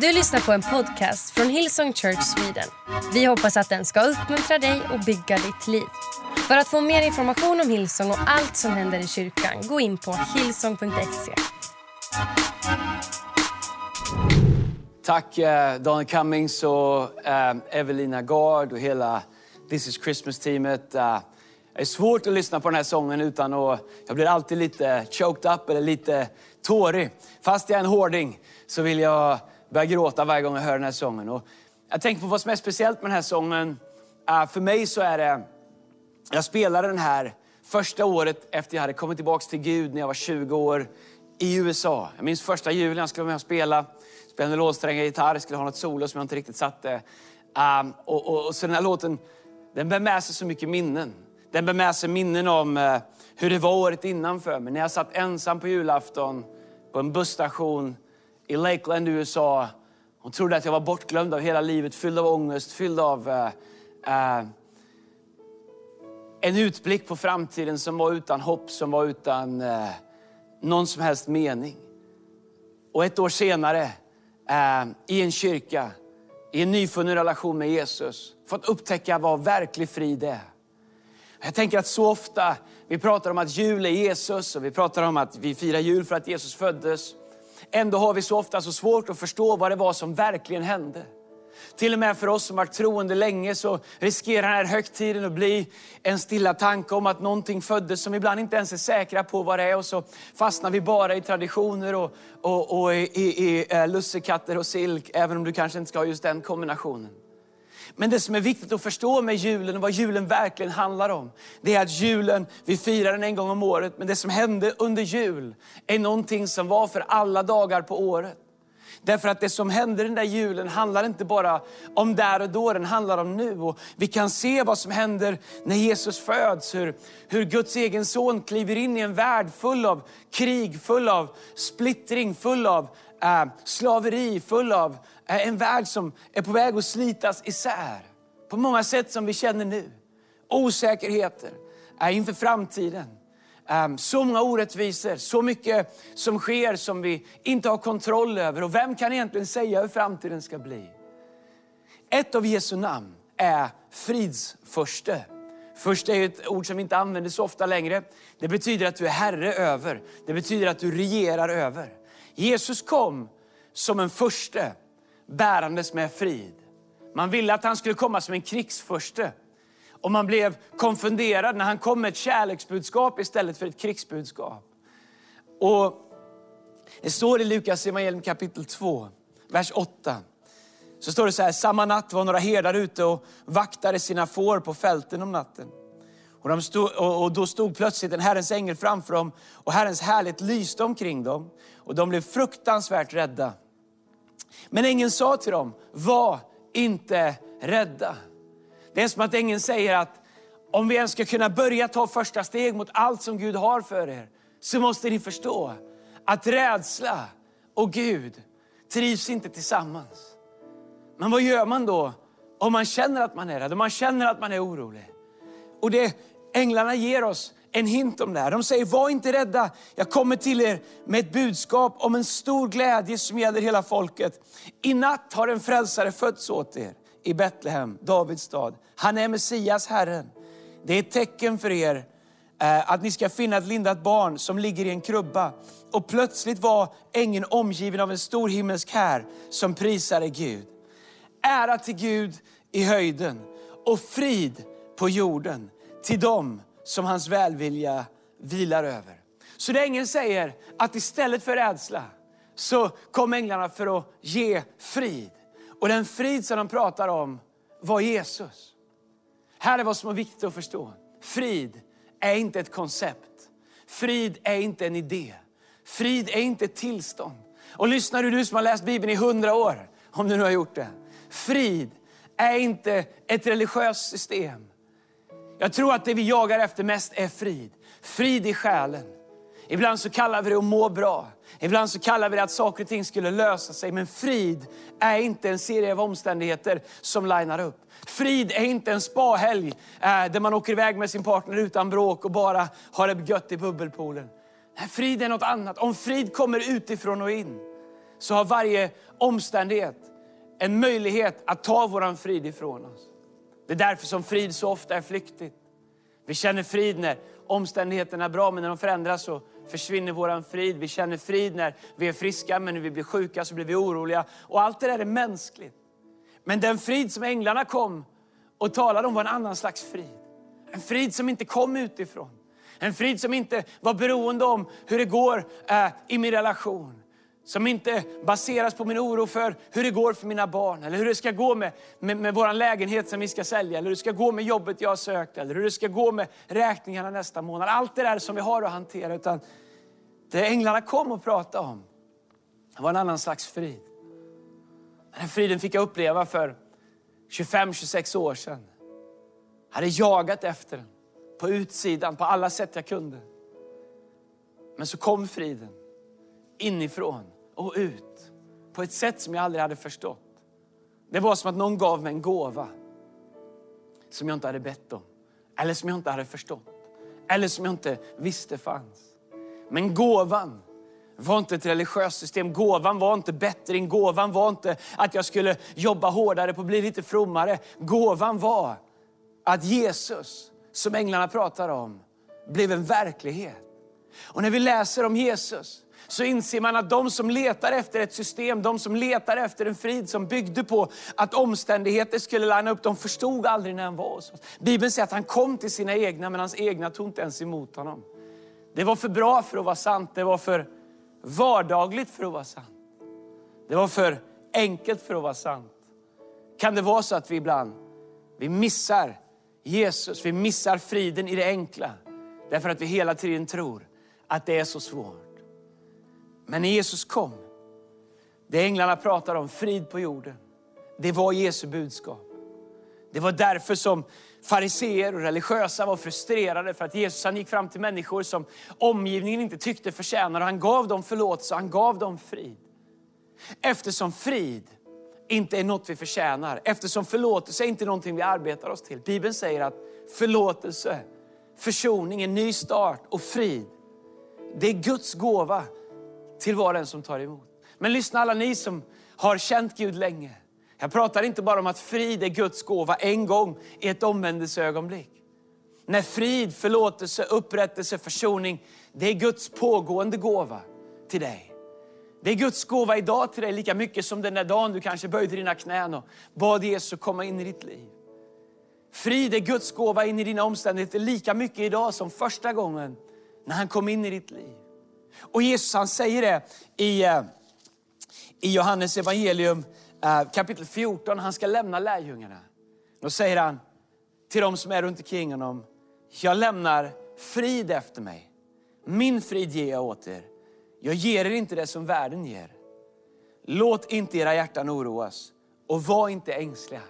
Du lyssnar på en podcast från Hillsong Church Sweden. Vi hoppas att den ska uppmuntra dig och bygga ditt liv. För att få mer information om Hillsong och allt som händer i kyrkan, gå in på hillsong.se. Tack eh, Daniel Cummings och eh, Evelina Gard och hela This is Christmas-teamet. Eh, det är svårt att lyssna på den här sången utan att... Jag blir alltid lite choked up eller lite tårig. Fast jag är en hårding så vill jag börjar gråta varje gång jag hör den här sången. Och jag tänker på vad som är speciellt med den här sången. Eh, för mig så är det... Jag spelade den här första året efter jag hade kommit tillbaka till Gud när jag var 20 år i USA. Jag minns första julen, jag skulle vara med och spela. Spelade låtsträngar, gitarr, skulle ha något solo som jag inte riktigt satte. Um, och, och, och, så den här låten, den bär med sig så mycket minnen. Den bär med sig minnen om uh, hur det var året innan för mig. När jag satt ensam på julafton på en busstation i Lakeland, USA. Hon trodde att jag var bortglömd av hela livet, fylld av ångest, fylld av uh, uh, en utblick på framtiden som var utan hopp, som var utan uh, någon som helst mening. Och ett år senare, i en kyrka, i en nyfunnen relation med Jesus, fått upptäcka vad verklig frid är. Jag tänker att så ofta, vi pratar om att jul är Jesus och vi pratar om att vi firar jul för att Jesus föddes. Ändå har vi så ofta så svårt att förstå vad det var som verkligen hände. Till och med för oss som varit troende länge så riskerar den här högtiden att bli en stilla tanke om att någonting föddes som vi ibland inte ens är säkra på vad det är. Och så fastnar vi bara i traditioner och, och, och i, i, i eh, lussekatter och silk, även om du kanske inte ska ha just den kombinationen. Men det som är viktigt att förstå med julen och vad julen verkligen handlar om, det är att julen, vi firar den en gång om året, men det som hände under jul är någonting som var för alla dagar på året. Därför att det som hände den där julen handlar inte bara om där och då, den handlar om nu. Och vi kan se vad som händer när Jesus föds, hur, hur Guds egen son kliver in i en värld full av krig, full av splittring, full av eh, slaveri, full av eh, en värld som är på väg att slitas isär. På många sätt som vi känner nu. Osäkerheter eh, inför framtiden. Ehm, så många orättvisor, så mycket som sker som vi inte har kontroll över. Och vem kan egentligen säga hur framtiden ska bli? Ett av Jesu namn är fridsförste. Först är ett ord som vi inte använder så ofta längre. Det betyder att du är herre över. Det betyder att du regerar över. Jesus kom som en förste bärandes med frid. Man ville att han skulle komma som en krigsförste. Och man blev konfunderad när han kom med ett kärleksbudskap istället för ett krigsbudskap. Och det står i Lukas evangelium kapitel 2, vers 8. Så står det så här, samma natt var några herdar ute och vaktade sina får på fälten om natten. Och, de stod, och, då stod plötsligt en Herrens ängel framför dem och Herrens härlighet lyste omkring dem. Och de blev fruktansvärt rädda. Men ängeln sa till dem, var inte rädda. Det är som att ängeln säger att om vi ens ska kunna börja ta första steg mot allt som Gud har för er, så måste ni förstå att rädsla och Gud trivs inte tillsammans. Men vad gör man då om man känner att man är rädd, om man känner att man är orolig? Och det änglarna ger oss en hint om det här. De säger, var inte rädda. Jag kommer till er med ett budskap om en stor glädje som gäller hela folket. I natt har en frälsare fötts åt er i Betlehem, Davids stad. Han är Messias, Herren. Det är ett tecken för er eh, att ni ska finna ett lindat barn som ligger i en krubba. Och plötsligt var ängeln omgiven av en stor himmelsk här som prisade Gud. Ära till Gud i höjden och frid på jorden till dem som hans välvilja vilar över. Så det ängeln säger att istället för rädsla så kom änglarna för att ge frid. Och den frid som de pratar om var Jesus. Här är vad som är viktigt att förstå. Frid är inte ett koncept. Frid är inte en idé. Frid är inte ett tillstånd. Och lyssnar du, du som har läst Bibeln i hundra år, om du nu har gjort det. Frid är inte ett religiöst system. Jag tror att det vi jagar efter mest är frid. Frid i själen. Ibland så kallar vi det att må bra. Ibland så kallar vi det att saker och ting skulle lösa sig. Men frid är inte en serie av omständigheter som linar upp. Frid är inte en spahelg eh, där man åker iväg med sin partner utan bråk och bara har det gött i bubbelpoolen. Nej, frid är något annat. Om frid kommer utifrån och in så har varje omständighet en möjlighet att ta vår frid ifrån oss. Det är därför som frid så ofta är flyktigt. Vi känner frid när omständigheterna är bra, men när de förändras så försvinner vår frid. Vi känner frid när vi är friska, men när vi blir sjuka så blir vi oroliga. Och allt det där är mänskligt. Men den frid som änglarna kom och talade om var en annan slags frid. En frid som inte kom utifrån. En frid som inte var beroende om hur det går eh, i min relation. Som inte baseras på min oro för hur det går för mina barn. Eller hur det ska gå med, med, med vår lägenhet som vi ska sälja. Eller hur det ska gå med jobbet jag har sökt. Eller hur det ska gå med räkningarna nästa månad. Allt det där som vi har att hantera. Utan det änglarna kom och pratade om var en annan slags frid. Den här friden fick jag uppleva för 25-26 år sedan. Jag hade jagat efter den på utsidan på alla sätt jag kunde. Men så kom friden inifrån och ut på ett sätt som jag aldrig hade förstått. Det var som att någon gav mig en gåva som jag inte hade bett om. Eller som jag inte hade förstått. Eller som jag inte visste fanns. Men gåvan var inte ett religiöst system. Gåvan var inte bättring. Gåvan var inte att jag skulle jobba hårdare på att bli lite frommare. Gåvan var att Jesus, som änglarna pratar om, blev en verklighet. Och när vi läser om Jesus så inser man att de som letar efter ett system, de som letar efter en frid som byggde på att omständigheter skulle landa upp, de förstod aldrig när han var hos oss. Bibeln säger att han kom till sina egna, men hans egna tog inte ens emot honom. Det var för bra för att vara sant, det var för vardagligt för att vara sant. Det var för enkelt för att vara sant. Kan det vara så att vi ibland vi missar Jesus, vi missar friden i det enkla. Därför att vi hela tiden tror att det är så svårt. Men när Jesus kom, det änglarna pratar om, frid på jorden, det var Jesu budskap. Det var därför som fariseer och religiösa var frustrerade för att Jesus han gick fram till människor som omgivningen inte tyckte förtjänade. Han gav dem förlåtelse, han gav dem frid. Eftersom frid inte är något vi förtjänar, eftersom förlåtelse inte är någonting vi arbetar oss till. Bibeln säger att förlåtelse, försoning, en ny start och frid, det är Guds gåva till var och en som tar emot. Men lyssna alla ni som har känt Gud länge. Jag pratar inte bara om att frid är Guds gåva en gång i ett omvändelseögonblick. När frid, förlåtelse, upprättelse, försoning, det är Guds pågående gåva till dig. Det är Guds gåva idag till dig lika mycket som den där dagen du kanske böjde dina knän och bad Jesus komma in i ditt liv. Frid är Guds gåva in i dina omständigheter lika mycket idag som första gången när han kom in i ditt liv. Och Jesus han säger det i, eh, i Johannes evangelium eh, kapitel 14, han ska lämna lärjungarna. Då säger han till de som är runt omkring honom, jag lämnar frid efter mig. Min frid ger jag åt er. Jag ger er inte det som världen ger. Låt inte era hjärtan oroas och var inte ängsliga.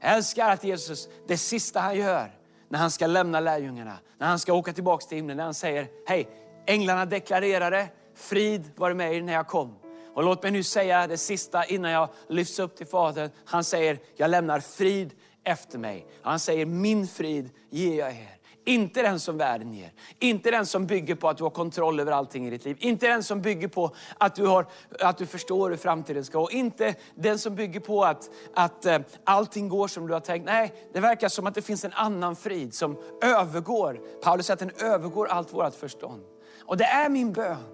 Jag älskar att Jesus, det sista han gör när han ska lämna lärjungarna, när han ska åka tillbaka till himlen, när han säger, hej, änglarna deklarerade, frid var med er när jag kom. Och låt mig nu säga det sista innan jag lyfts upp till Fadern. Han säger, jag lämnar frid efter mig. Han säger, min frid ger jag er. Inte den som världen ger. Inte den som bygger på att du har kontroll över allting i ditt liv. Inte den som bygger på att du, har, att du förstår hur framtiden ska gå. Inte den som bygger på att, att eh, allting går som du har tänkt. Nej, det verkar som att det finns en annan frid som övergår. Paulus säger att den övergår allt vårt förstånd. Och det är min bön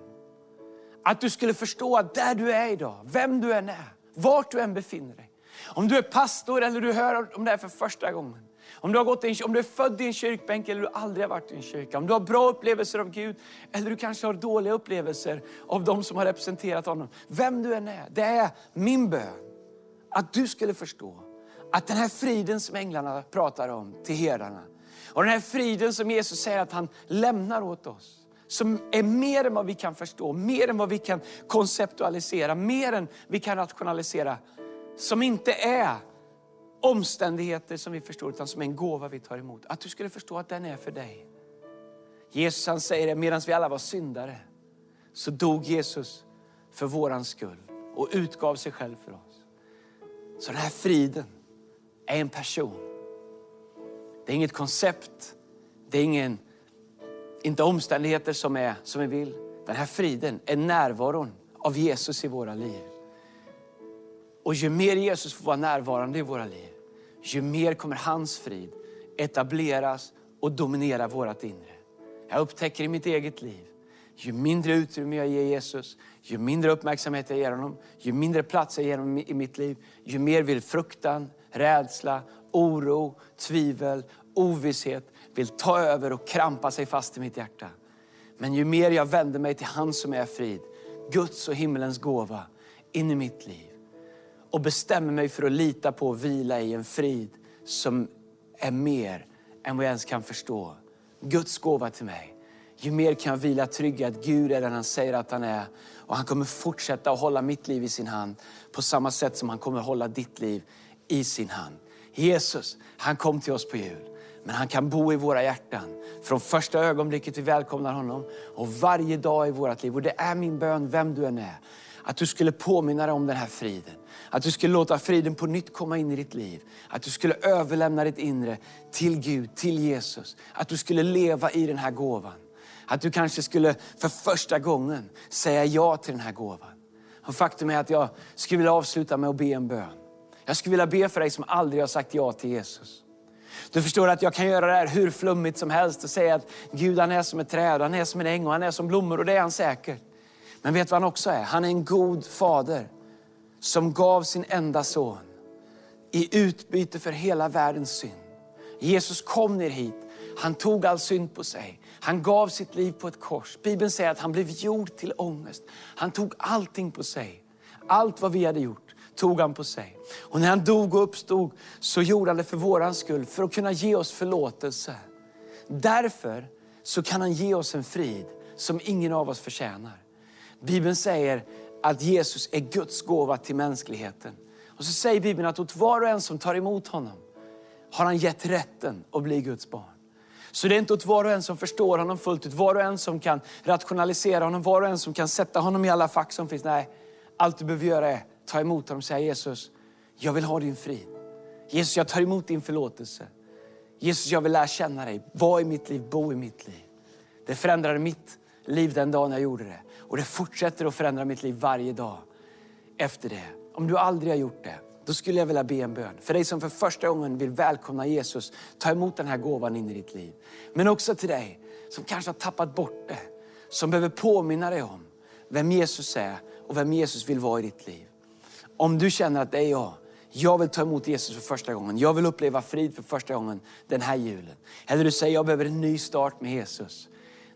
att du skulle förstå att där du är idag, vem du än är, vart du än befinner dig. Om du är pastor eller du hör om det här för första gången. Om du, har gått in, om du är född i en kyrkbänk eller du aldrig har varit i en kyrka. Om du har bra upplevelser av Gud eller du kanske har dåliga upplevelser av de som har representerat honom. Vem du än är, det är min bön att du skulle förstå att den här friden som änglarna pratar om till herdarna och den här friden som Jesus säger att han lämnar åt oss som är mer än vad vi kan förstå, mer än vad vi kan konceptualisera, mer än vi kan rationalisera. Som inte är omständigheter som vi förstår, utan som är en gåva vi tar emot. Att du skulle förstå att den är för dig. Jesus han säger det, medan vi alla var syndare, så dog Jesus för våran skull och utgav sig själv för oss. Så den här friden är en person. Det är inget koncept, det är ingen inte omständigheter som är som vi vill. Den här friden är närvaron av Jesus i våra liv. Och ju mer Jesus får vara närvarande i våra liv, ju mer kommer hans frid etableras och dominera vårt inre. Jag upptäcker i mitt eget liv, ju mindre utrymme jag ger Jesus, ju mindre uppmärksamhet jag ger honom, ju mindre plats jag ger honom i mitt liv, ju mer vill fruktan, rädsla, oro, tvivel, ovisshet vill ta över och krampa sig fast i mitt hjärta. Men ju mer jag vänder mig till han som är frid, Guds och himmelens gåva in i mitt liv och bestämmer mig för att lita på och vila i en frid som är mer än vad jag ens kan förstå. Guds gåva till mig. Ju mer kan jag vila trygg i att Gud är den han säger att han är. Och han kommer fortsätta att hålla mitt liv i sin hand på samma sätt som han kommer hålla ditt liv i sin hand. Jesus, han kom till oss på jul. Men han kan bo i våra hjärtan från första ögonblicket vi välkomnar honom och varje dag i vårt liv. Och det är min bön, vem du än är, att du skulle påminna dig om den här friden. Att du skulle låta friden på nytt komma in i ditt liv. Att du skulle överlämna ditt inre till Gud, till Jesus. Att du skulle leva i den här gåvan. Att du kanske skulle för första gången säga ja till den här gåvan. Och faktum är att jag skulle vilja avsluta med att be en bön. Jag skulle vilja be för dig som aldrig har sagt ja till Jesus. Du förstår att jag kan göra det här hur flummigt som helst och säga att Gud han är som ett träd, han är som en äng och han är som blommor och det är han säkert. Men vet du vad han också är? Han är en god fader som gav sin enda son i utbyte för hela världens synd. Jesus kom ner hit, han tog all synd på sig. Han gav sitt liv på ett kors. Bibeln säger att han blev gjord till ångest. Han tog allting på sig. Allt vad vi hade gjort tog han på sig. Och när han dog och uppstod så gjorde han det för våran skull, för att kunna ge oss förlåtelse. Därför så kan han ge oss en frid som ingen av oss förtjänar. Bibeln säger att Jesus är Guds gåva till mänskligheten. Och så säger Bibeln att åt var och en som tar emot honom har han gett rätten att bli Guds barn. Så det är inte åt var och en som förstår honom fullt ut, var och en som kan rationalisera honom, var och en som kan sätta honom i alla fack som finns. Nej, allt du behöver göra är ta emot honom och säga Jesus, jag vill ha din frid. Jesus, jag tar emot din förlåtelse. Jesus, jag vill lära känna dig. Var i mitt liv, bo i mitt liv. Det förändrade mitt liv den dagen jag gjorde det. Och det fortsätter att förändra mitt liv varje dag efter det. Om du aldrig har gjort det, då skulle jag vilja be en bön. För dig som för första gången vill välkomna Jesus, ta emot den här gåvan in i ditt liv. Men också till dig som kanske har tappat bort det, som behöver påminna dig om vem Jesus är och vem Jesus vill vara i ditt liv. Om du känner att det är jag, jag vill ta emot Jesus för första gången. Jag vill uppleva frid för första gången den här julen. Eller du säger, jag behöver en ny start med Jesus.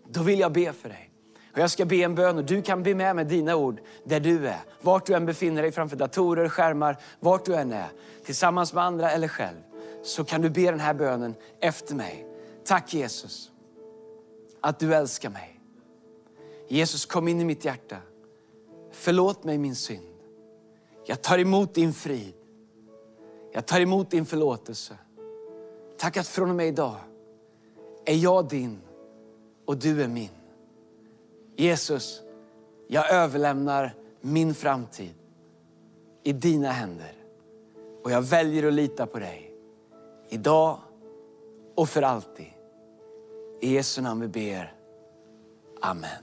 Då vill jag be för dig. Och jag ska be en bön och du kan be med med dina ord där du är. Vart du än befinner dig framför datorer, skärmar, vart du än är. Tillsammans med andra eller själv. Så kan du be den här bönen efter mig. Tack Jesus att du älskar mig. Jesus kom in i mitt hjärta. Förlåt mig min synd. Jag tar emot din frid. Jag tar emot din förlåtelse. Tack att från och med idag är jag din och du är min. Jesus, jag överlämnar min framtid i dina händer. Och jag väljer att lita på dig. Idag och för alltid. I Jesu namn vi ber. Amen.